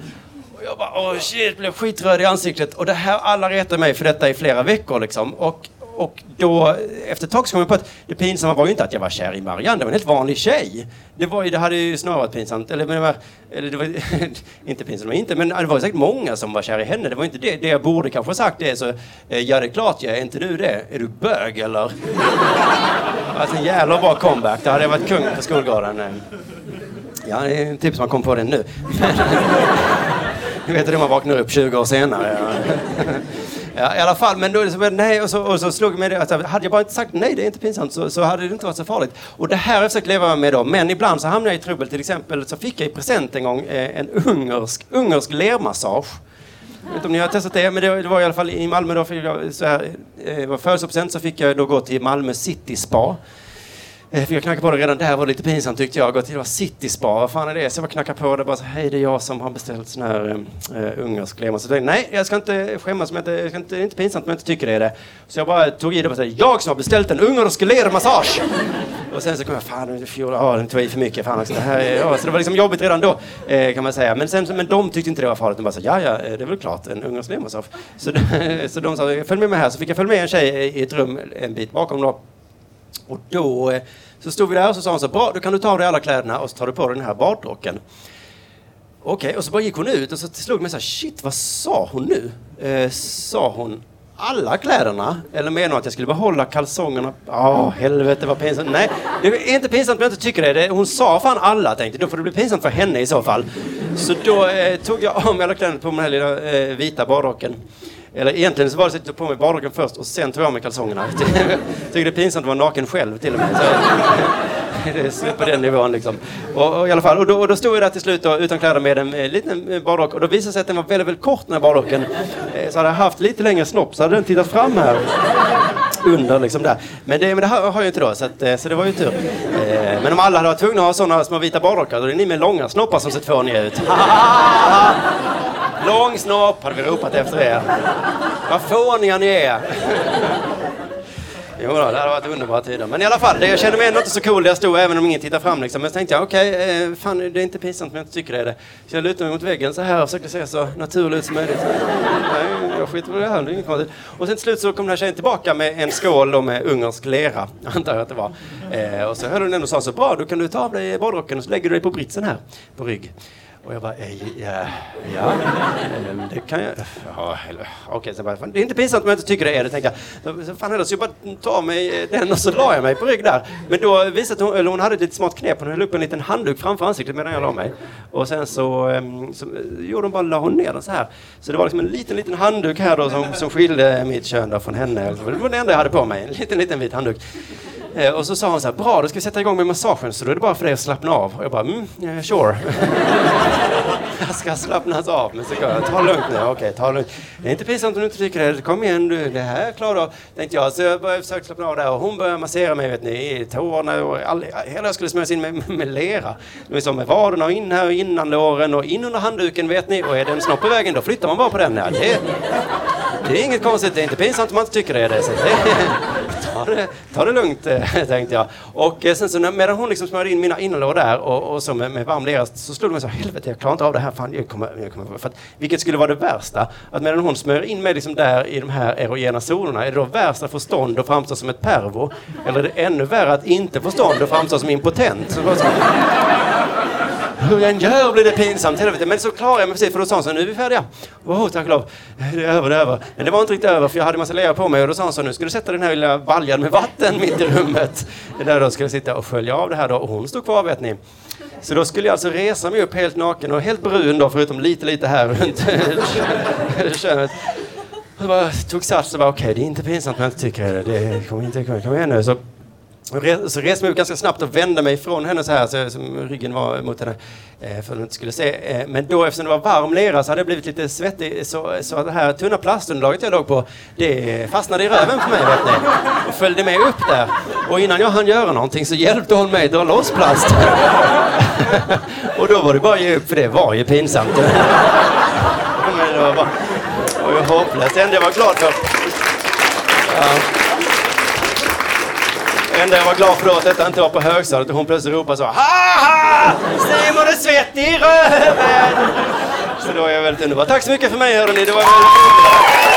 S2: Och jag bara, åh shit, blev skitröd i ansiktet. Och det här, alla retade mig för detta i flera veckor liksom. Och, och då, efter ett tag så kom jag på att det pinsamma var ju inte att jag var kär i Marianne, det var en helt vanlig tjej. Det, var ju, det hade ju snarare varit pinsamt, eller, men det var, eller det var inte pinsamt, inte, men det var säkert många som var kär i henne. Det var inte det, det jag borde kanske ha sagt det är så, eh, ja det är klart jag är inte du det? Är du bög eller? Alltså en jävla bra comeback, det hade jag varit kung på skolgården. Eh. Ja, det är en tips man kom på det nu. Du vet det, man vaknar upp 20 år senare. Ja, I alla fall, men då så, nej, och så, och så slog mig det att hade jag bara inte sagt nej, det är inte pinsamt, så, så hade det inte varit så farligt. Och det här har jag försökt leva med då, men ibland så hamnar jag i trubbel. Till exempel så fick jag i present en gång eh, en ungersk, ungersk lermassage. Jag vet inte om ni har testat det, men det, det var i alla fall i Malmö då, fick jag, så här, eh, var födelsedagspresent så fick jag då gå till Malmö City Spa. Eh, för jag knackade på det redan där var lite pinsamt tyckte jag. Gå till det City Spa, vad fan är det? Så jag bara knackade på det bara så hej det är jag som har beställt sån här eh, eh, äh, ungersk lema. Så jag tänkte, nej jag ska inte skämmas, men jag ska inte, det är inte pinsamt om jag inte tycker det är det. Så jag bara tog i det och sa, jag som har beställt en ungersk lermassage! och sen så kom jag, fan fjol, ja den tog i för mycket, fan också, det här är, ja. Så det var liksom jobbigt redan då eh, kan man säga. Men, sen, men de tyckte inte det var farligt, de bara sa, ja ja det är väl klart en ungersk lermassage. Så, så de sa, följ med mig här. Så fick jag följa med en tjej i ett rum en bit bakom då. Och då eh, så stod vi där och så sa hon så bra, då kan du ta av dig alla kläderna och så tar du på dig den här badrocken. Okej, okay, och så bara gick hon ut och så slog mig så här, shit vad sa hon nu? Eh, sa hon alla kläderna? Eller menar hon att jag skulle behålla kalsongerna? Ja, oh, helvete vad pinsamt. Nej, det är inte pinsamt om jag inte tycker det. Hon sa fan alla tänkte då får det bli pinsamt för henne i så fall. Så då eh, tog jag av mig alla kläderna på den här lilla eh, vita badrocken. Eller egentligen så var det så att jag tog på mig badrocken först och sen tog jag av mig kalsongerna. Jag tycker det är pinsamt att vara naken själv till och med. Så, det är på den nivån liksom. Och, och, i alla fall, och då, och då stod jag där till slut då, utan kläder med en eh, liten eh, badrock och då visade det sig att den var väldigt, väldigt kort den här badrocken. Eh, så hade jag haft lite längre snopp så hade den tittat fram här under liksom där. Men det, men det har jag ju inte då, så, att, eh, så det var ju tur. Eh, men om alla hade varit tvungna att ha sådana små vita badrockar, då är det ni med långa snoppar som ser fåniga ut. Lång snopp hade vi ropat efter er. Vad fåniga ni är. Jo då, det hade varit underbara tider. Men i alla fall, jag kände mig ändå inte så cool där jag stod, även om ingen tittade fram. Liksom. Men så tänkte jag, okej, okay, fan det är inte pinsamt men jag inte tycker det är det. Så jag lutade mig mot väggen så här och försökte se så naturligt ut som möjligt. Nej, jag skiter väl det här, det är inget konstigt. Och sen till slut så kom den här tjejen tillbaka med en skål med ungersk lera, antar jag att det var. Eh, och så höll hon den och sa så, bra då kan du ta av dig badrocken och så lägger du dig på britsen här, på rygg. Och jag bara, ja, ja det kan jag. Ja, okej, så bara, det är inte pinsamt om jag inte tycker det är det, tänkte jag. Fan heller, så jag bara ta mig den och så la jag mig på rygg där. Men då visade hon, eller hon hade ett lite smart knep, hon höll upp en liten handduk framför ansiktet medan jag la mig. Och sen så, ehm, så gjorde hon bara, la hon ner den så här. Så det var liksom en liten, liten handduk här då som, som skilde mitt kön från henne. Det var det enda jag hade på mig, en liten, liten vit handduk. Eh, och så sa hon så här, bra då ska vi sätta igång med massagen så då är det bara för dig att slappna av. Och jag bara, mm, yeah, sure. jag ska slappnas av men så jag, ta lugnt nu, okej, okay, ta lugnt. Det är inte pinsamt om du inte tycker det, kom igen du, det här klarar du tänkte jag. Så jag började försöka slappna av där och hon började massera mig vet ni, i tårna och all, hela jag skulle smörjas in med, med lera. Det var som med vaderna och in här och innan låren och in under handduken vet ni. Och är det en snopp i vägen då flyttar man bara på den. Ja, det, det är inget konstigt, det är inte pinsamt om man inte tycker det det. Så det ta det, ta det lugnt, eh, tänkte jag. Och eh, sen så medan hon liksom smörjde in mina innerlår där och, och så med, med varm lera så slog det mig så helvete, jag klarar inte av det här. Fan, jag kommer, jag kommer, för att, vilket skulle vara det värsta? Att medan hon smörjer in mig liksom där i de här erogena zonerna, är det då värst att få stånd och framstå som ett pervo? Eller är det ännu värre att inte få stånd och framstå som impotent? Så, så, hur jag än gör blir det pinsamt. Helvete. Men så klarade jag mig precis för då sa hon så nu är vi färdiga. Åh, oh, tack och lov. Det är över, det är över. Men det var inte riktigt över för jag hade massa lera på mig och då sa hon så nu ska du sätta den här lilla baljan med vatten mitt i rummet. Där då ska jag sitta och skölja av det här då och hon stod kvar vet ni. Så då skulle jag alltså resa mig upp helt naken och helt brun då förutom lite lite här runt könet. Och bara tog sats och bara, okej okay, det är inte pinsamt men jag tycker det. Det kommer inte, kom igen nu. Så så reste jag mig upp ganska snabbt och vände mig ifrån henne så här, så, som ryggen var mot henne, eh, för att hon inte skulle se. Eh, men då eftersom det var varm lera så hade jag blivit lite svettig, så, så det här tunna plastunderlaget jag låg på, det fastnade i röven för mig, vet ni. Och följde med upp där. Och innan jag hann göra någonting så hjälpte hon mig dra loss plast. och då var det bara att ge upp, för det var ju pinsamt. Men det var bara, det var hopplöst. Det enda jag var glad för Ja. Det enda jag var glad för då att detta inte var på högstadiet och hon plötsligt ropade så Haha! Simon är svettig i röven! Så då är jag väldigt underbar. Tack så mycket för mig hörni. Det var väldigt